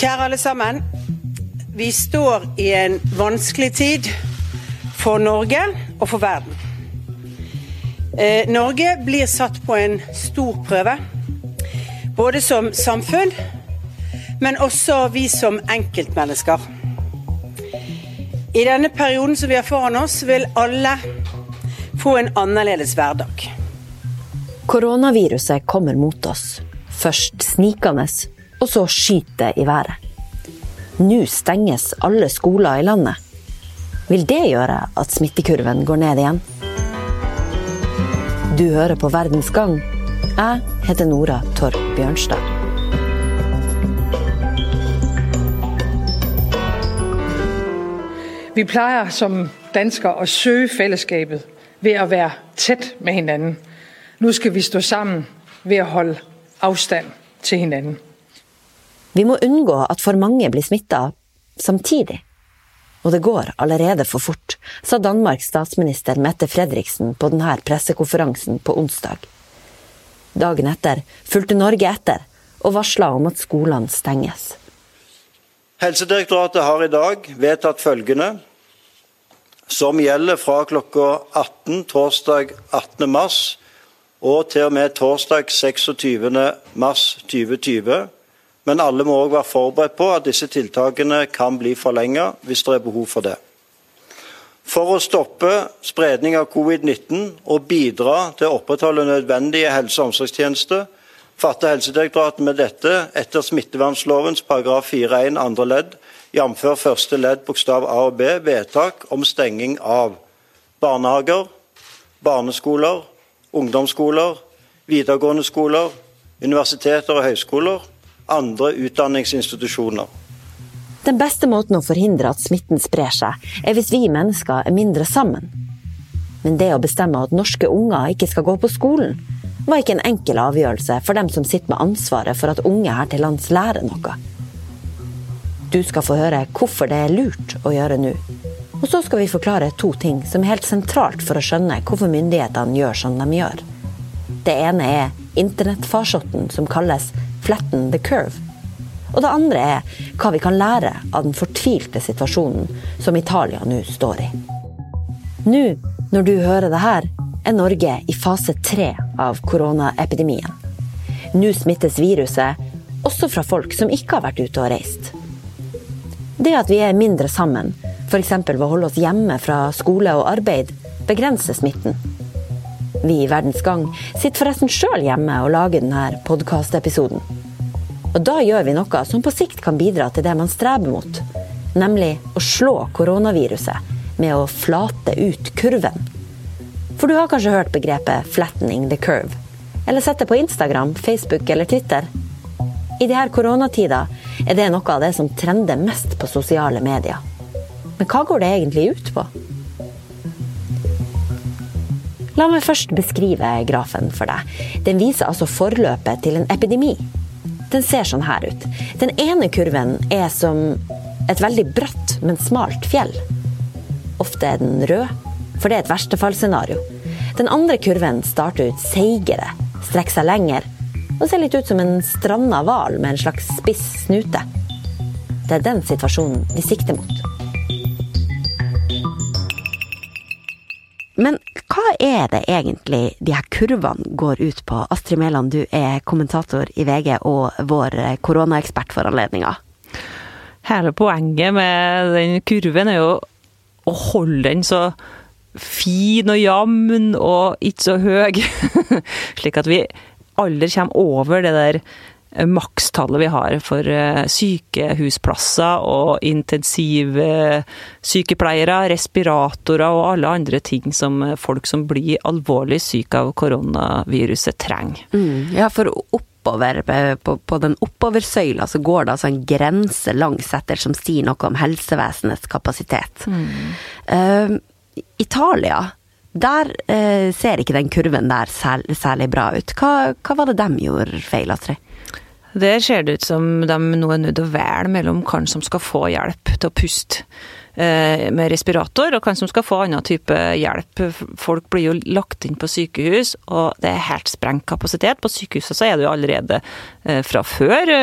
Kjære alle sammen. Vi står i en vanskelig tid for Norge og for verden. Eh, Norge blir satt på en stor prøve. Både som samfunn, men også vi som enkeltmennesker. I denne perioden som vi har foran oss, vil alle få en annerledes hverdag. Koronaviruset kommer mot oss. Først snikende, og så skyter det i været. Nå stenges alle skoler i landet. Vil det gjøre at smittekurven går ned igjen? Du hører på Verdens gang. Jeg heter Nora Torp Bjørnstad. Vi pleier som danskere å søge fellesskapet ved å være tett med hinanden. Nå skal vi stå sammen ved å holde avstand til hinanden. Vi må unngå at for mange blir smitta samtidig. Og det går allerede for fort, sa Danmarks statsminister Mette Fredriksen på denne pressekonferansen på onsdag. Dagen etter fulgte Norge etter og varsla om at skolene stenges. Helsedirektoratet har i dag vedtatt følgende, som gjelder fra klokka 18 torsdag 18. mars og til og med torsdag 26. mars 2020. Men alle må òg være forberedt på at disse tiltakene kan bli forlenget hvis det er behov for det. For å stoppe spredning av covid-19 og bidra til å opprettholde nødvendige helse- og omsorgstjenester, fatter Helsedirektoratet med dette etter smittevernlovens paragraf 4-1 andre ledd, jf. første ledd bokstav A og B, vedtak om stenging av barnehager, barneskoler, ungdomsskoler, videregående skoler, universiteter og høyskoler, andre utdanningsinstitusjoner. Den beste måten å forhindre at smitten sprer seg, er hvis vi mennesker er mindre sammen. Men det å bestemme at norske unger ikke skal gå på skolen, var ikke en enkel avgjørelse for dem som sitter med ansvaret for at unge her til lands lærer noe. Du skal få høre hvorfor det er lurt å gjøre nå. Og så skal vi forklare to ting som er helt sentralt for å skjønne hvorfor myndighetene gjør som de gjør. Det ene er internettfarsotten som kalles 'flatten the curve'. Og det andre er hva vi kan lære av den fortvilte situasjonen som Italia nå står i. Nå, når du hører det her, er Norge i fase tre av koronaepidemien. Nå smittes viruset også fra folk som ikke har vært ute og reist. Det at vi er mindre sammen, f.eks. ved å holde oss hjemme fra skole og arbeid, begrenser smitten. Vi i Verdens Gang sitter forresten sjøl hjemme og lager denne podkastepisoden. Og da gjør vi noe som på sikt kan bidra til det man streber mot, nemlig å slå koronaviruset med å flate ut kurven. For du har kanskje hørt begrepet 'flattening the curve', eller sett det på Instagram, Facebook eller Twitter. I de her koronatider er det noe av det som trender mest på sosiale medier. Men hva går det egentlig ut på? La meg først beskrive grafen for deg. Den viser altså forløpet til en epidemi. Den ser sånn her ut. Den ene kurven er som et veldig bratt, men smalt fjell. Ofte er den rød, for det er et verstefallsscenario. Den andre kurven starter ut seigere, strekker seg lenger og ser litt ut som en stranda hval med en slags spiss snute. Det er den situasjonen vi sikter mot. Men hva er det egentlig de her kurvene går ut på? Astrid Mæland, du er kommentator i VG og vår koronaekspert for anledninga. Hele poenget med den kurven er jo å holde den så fin og jevn og ikke så høy, slik at vi aldri kommer over det der makstallet vi har for sykehusplasser og intensivsykepleiere, respiratorer og alle andre ting som folk som blir alvorlig syke av koronaviruset, trenger. Mm, ja, for oppover, på, på den oppoversøyla så går det altså en grense langs etter som sier noe om helsevesenets kapasitet. Mm. Uh, Italia der eh, ser ikke den kurven der særlig, særlig bra ut. Hva, hva, var det de gjorde feil, Astrid? Der ser det ut som de nå er nødt å velge mellom hvem som skal få hjelp til å puste. med respirator, og hvem som skal få annen type hjelp. Folk blir jo lagt inn på sykehus, og det er helt sprengt kapasitet. På sykehuset så er det jo allerede fra før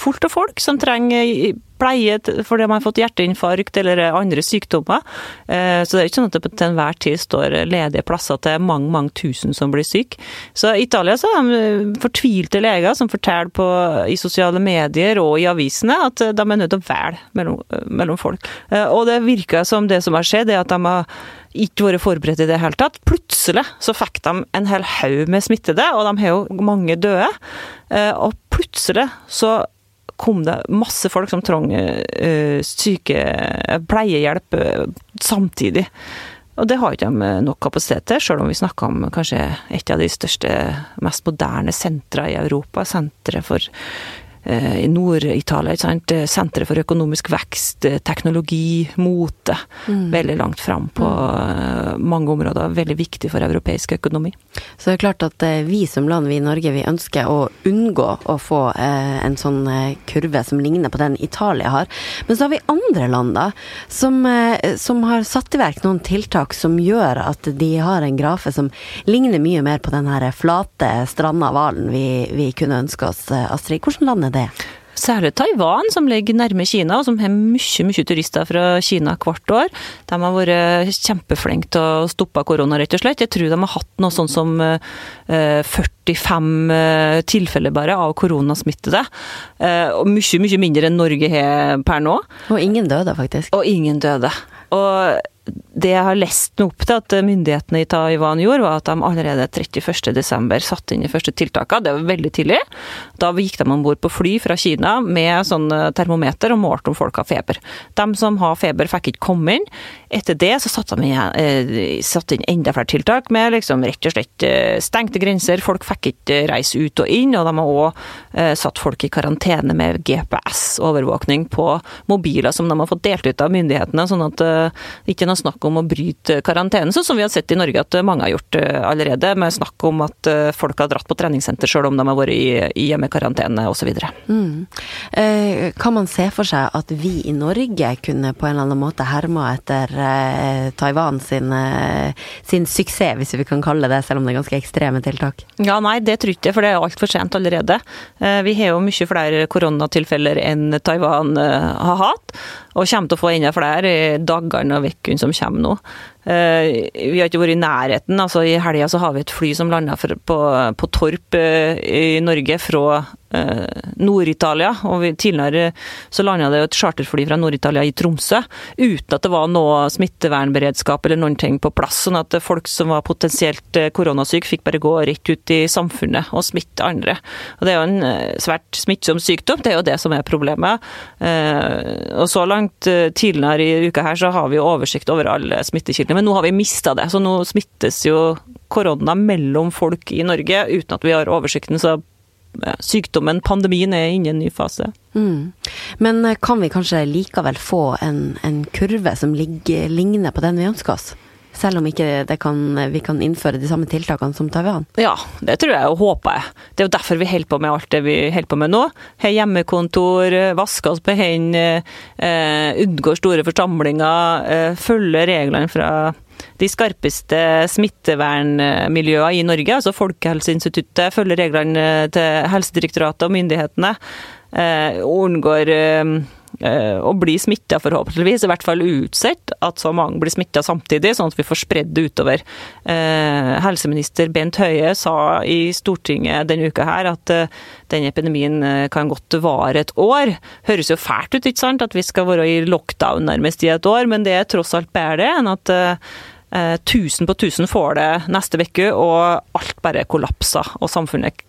fullt av folk som trenger pleie fordi man har fått hjerteinfarkt eller andre sykdommer. Eh, så det er ikke sånn at det til enhver tid står ledige plasser til mange mange tusen som blir syke. Så i Italia så er de fortvilte leger som forteller på, i sosiale medier og i avisene at de er nødt til å velge mellom, mellom folk. Eh, og det virker som det som har skjedd, er at de har ikke vært forberedt i det hele tatt. Plutselig så fikk de en hel haug med smittede, og de har jo mange døde. Eh, og plutselig så kom det masse folk som trong uh, syke pleiehjelp uh, samtidig. Og det har ikke de nok kapasitet til, selv om vi snakker om kanskje et av de største, mest moderne sentra i Europa. Senteret for Eh, i Nord-Italia. Senteret for økonomisk vekst, eh, teknologi, mote. Mm. Veldig langt fram på mm. mange områder. Veldig viktig for europeisk økonomi. Så det er klart at vi som land, vi i Norge, vi ønsker å unngå å få en sånn kurve som ligner på den Italia har. Men så har vi andre land da, som, som har satt i verk noen tiltak som gjør at de har en grafe som ligner mye mer på den her flate, stranda hvalen vi, vi kunne ønske oss, Astrid. Hvordan land er det? Særlig Taiwan, som ligger nærme Kina, og som har mye mye turister fra Kina hvert år. De har vært kjempeflinke til å stoppe korona, rett og slett. Jeg tror de har hatt noe sånn som 45 eh, eh, tilfeller bare av koronasmittede. Eh, og mye, mye mindre enn Norge har per nå. Og ingen døde, faktisk. Og ingen døde. Og det jeg har lest meg opp til at myndighetene i Taiwan gjorde, var at de allerede 31.12. satte inn de første tiltakene. Det var veldig tidlig. Da gikk de om bord på fly fra Kina med sånn termometer og målte om folk har feber. De som har feber, fikk ikke komme inn. Etter det så satte de eh, satt inn enda flere tiltak med liksom rett og slett eh, stengte grenser. Folk fikk ikke reise ut og inn, og de har òg eh, satt folk i karantene med GPS-overvåkning på mobiler som de har fått delt ut av myndighetene, sånn at det ikke er noe snakk om å bryte karantenen, sånn som vi har sett i Norge at mange har gjort allerede, med snakk om at folk har dratt på treningssenter selv om de har vært i, i hjemmekarantene osv. Mm. Eh, kan man se for seg at vi i Norge kunne på en eller annen måte herma etter Eh, Taiwan sin, eh, sin, suksess, hvis vi kan kalle det selv om det er ganske ekstreme tiltak? Ja, nei, det tror jeg ikke, for det er altfor sent allerede. Eh, vi har jo mye flere koronatilfeller enn Taiwan har hatt, og kommer til å få enda flere dagene og ukene som kommer nå. Eh, vi har ikke vært i nærheten. altså I helga så har vi et fly som landa på, på, Torp eh, i Norge fra eh, Nord-Italia. og Tidligere så landa det et charterfly fra Nord-Italia i Tromsø uten at det var noe smittevernberedskap eller noen ting på plass. Sånn at folk som var potensielt koronasyke fikk bare gå rett ut i samfunnet og smitte andre. Og Det er jo en svært smittsom sykdom, det er jo det som er problemet. Og Så langt tidligere i uka her så har vi oversikt over alle men nå har vi mista det. Så nå smittes jo korona mellom folk i Norge uten at vi har oversikten. Så sykdommen, pandemien, er inne i en ny fase. Mm. Men eh, kan vi kanskje likevel få en, en kurve som ligger, ligner på den vi ønsker oss? Selv om ikke kan, vi kan innføre de samme tiltakene som Taiwan? Ja, det tror jeg og håper jeg. Det er jo derfor vi holder på med alt det vi holder på med nå. Har hjemmekontor, vasker oss på hendene, eh, unngår store forsamlinger, eh, følger reglene fra de skarpeste smittevernmiljøene i Norge, altså Folkehelseinstituttet, følger reglene til Helsedirektoratet og myndighetene. Eh, unngår eh, Eh, å bli smitta, forhåpentligvis. I hvert fall utsett at så mange blir smitta samtidig, sånn at vi får spredd det utover. Eh, helseminister Bent Høie sa i Stortinget denne uka her at denne den epidemien kan godt vare et år. Høres jo fælt ut, ikke sant, at vi skal være i lockdown nærmest i et år, men det er tross alt bedre enn at tusen på tusen får det neste uke, og alt bare kollapser og samfunnet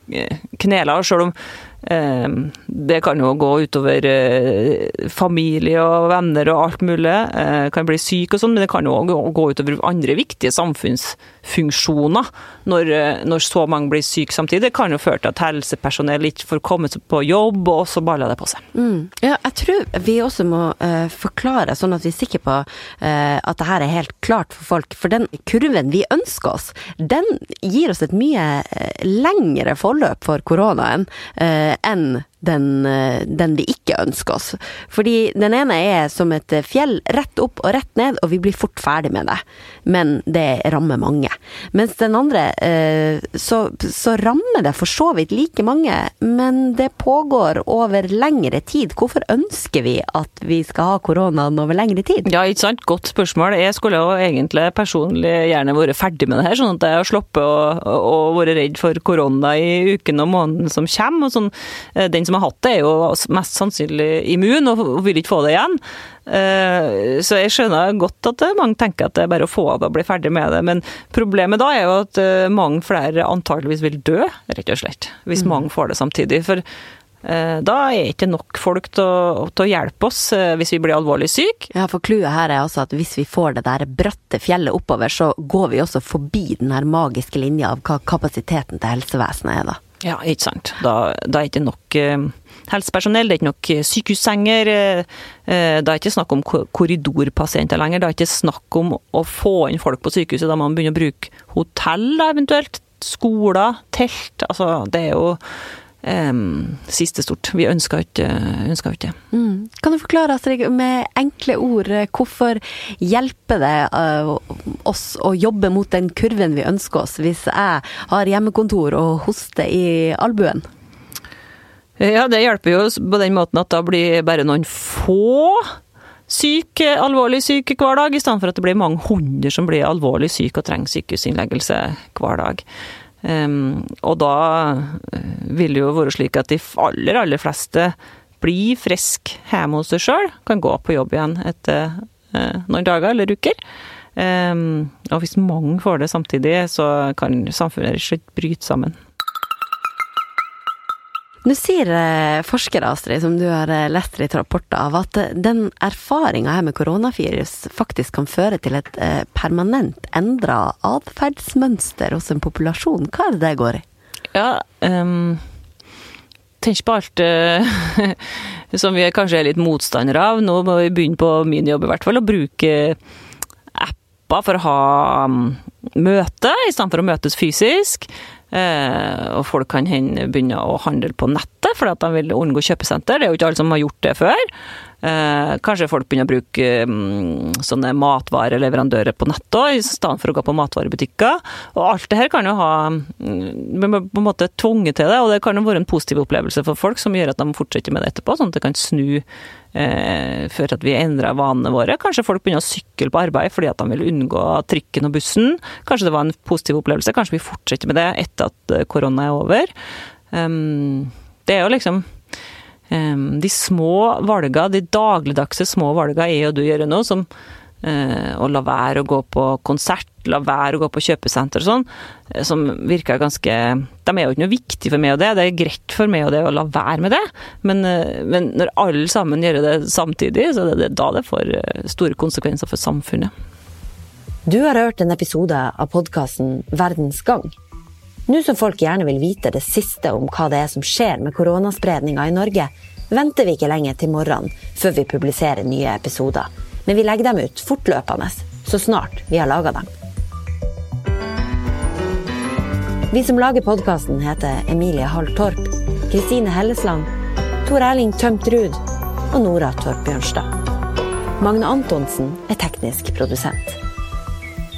kneler. Og selv om Eh, det kan jo gå utover eh, familie og venner og alt mulig. Eh, kan bli syk og sånn, men det kan jo gå utover andre viktige samfunnsfunksjoner når, når så mange blir syke samtidig. Det kan jo føre til at helsepersonell ikke får komme på jobb, og så baller det på seg. Mm. Ja, jeg tror vi også må uh, forklare, sånn at vi er sikre på uh, at det her er helt klart for folk. For den kurven vi ønsker oss, den gir oss et mye lengre forløp for koronaen. Uh, enn den, eh, den, vi ikke ønsker oss. Fordi den ene er som et fjell, rett opp og rett ned, og vi blir fort ferdig med det. Men det rammer mange. Mens den andre, eh, så, så rammer det for så vidt like mange, men det pågår over lengre tid. Hvorfor ønsker vi at vi skal ha koronaen over lengre tid? Ja, ikke sant. Godt spørsmål. Jeg skulle jo egentlig personlig gjerne vært ferdig med det her, sånn at jeg har sluppet å, være redd for korona i uken og måneden som kommer. Og sånn, eh, den som har hatt det, er jo mest sannsynlig immun og vil ikke få det igjen. Eh, så jeg skjønner godt at mange tenker at det er bare å få det og bli ferdig med det, men problemet da er jo at eh, mange flere antageligvis vil dø, rett og slett. Hvis mm. mange får det samtidig. For eh, da er ikke nok folk til å, til å hjelpe oss hvis vi blir alvorlig syke. Ja, for clouet her er altså at hvis vi får det der bratte fjellet oppover, så går vi også forbi den her magiske linja av hva kapasiteten til helsevesenet er, da. Ja, ikke sant. Da, da er det ikke nok helsepersonell, det er ikke nok eh, sykehussenger. Eh, eh, det er ikke snakk om korridorpasienter lenger. Det er ikke snakk om å få inn folk på sykehuset. Da må man begynne å bruke hotell, eventuelt. Skoler, telt. Altså, det er jo Um, siste stort. Vi ønsker ikke det. Mm. Kan du forklare Astrid, med enkle ord hvorfor hjelper det uh, oss å jobbe mot den kurven vi ønsker oss, hvis jeg har hjemmekontor og hoster i albuen? Ja, det hjelper jo på den måten at da blir bare noen få syke, alvorlig syke hver dag, i stedet for at det blir mange hundre som blir alvorlig syke og trenger sykehusinnleggelse hver dag. Um, og da eh, vil det jo være slik at de aller, aller fleste blir friske hjemme hos seg sjøl, kan gå på jobb igjen etter uh, noen dager eller uker. Um, og hvis mange får det samtidig, så kan samfunnet slett bryte sammen. Nå sier eh, forskere, Astrid, som du har eh, lest litt rapporter av, at eh, den erfaringa her med koronavirus faktisk kan føre til et permanent endra atferdsmønster hos en populasjon. Hva er det det går i? Ja, um, tenk på alt uh, som vi kanskje er litt motstandere av. Nå må vi begynne på min jobb i hvert fall, å bruke apper for å ha um, møte, i stedet for å møtes fysisk. Eh, og folk kan begynne å handle på nettet fordi at de vil unngå kjøpesenter. Det er jo ikke alle som har gjort det før. Eh, kanskje folk begynner å bruke mm, sånne matvareleverandører på nettet òg, i stedet for å gå på matvarebutikker. Og alt det her kan jo ha mm, på en måte tvunget til det, og det kan jo være en positiv opplevelse for folk som gjør at de fortsetter med det etterpå, sånn at det kan snu eh, før at vi endrer vanene våre. Kanskje folk begynner å sykle på arbeid fordi at de vil unngå trikken og bussen. Kanskje det var en positiv opplevelse. Kanskje vi fortsetter med det etter at eh, korona er over. Um, det er jo liksom de små valgene, de dagligdagse små valgene jeg og du gjør nå, som eh, å la være å gå på konsert, la være å gå på kjøpesenter og sånn, eh, som virker ganske De er jo ikke noe viktig for meg og det, det er greit for meg og det å la være med det, men, eh, men når alle sammen gjør det samtidig, så er det da det får store konsekvenser for samfunnet. Du har hørt en episode av podkasten Verdens gang. Nå som folk gjerne vil vite det siste om hva det er som skjer med koronaspredninga i Norge, venter vi ikke lenge til morgenen før vi publiserer nye episoder. Men vi legger dem ut fortløpende, så snart vi har laga dem. Vi som lager podkasten, heter Emilie Hall Torp, Kristine Hellesland, Tor Erling Tømt Ruud og Nora Torp Bjørnstad. Magne Antonsen er teknisk produsent.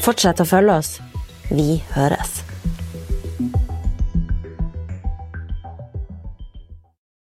Fortsett å følge oss. Vi høres.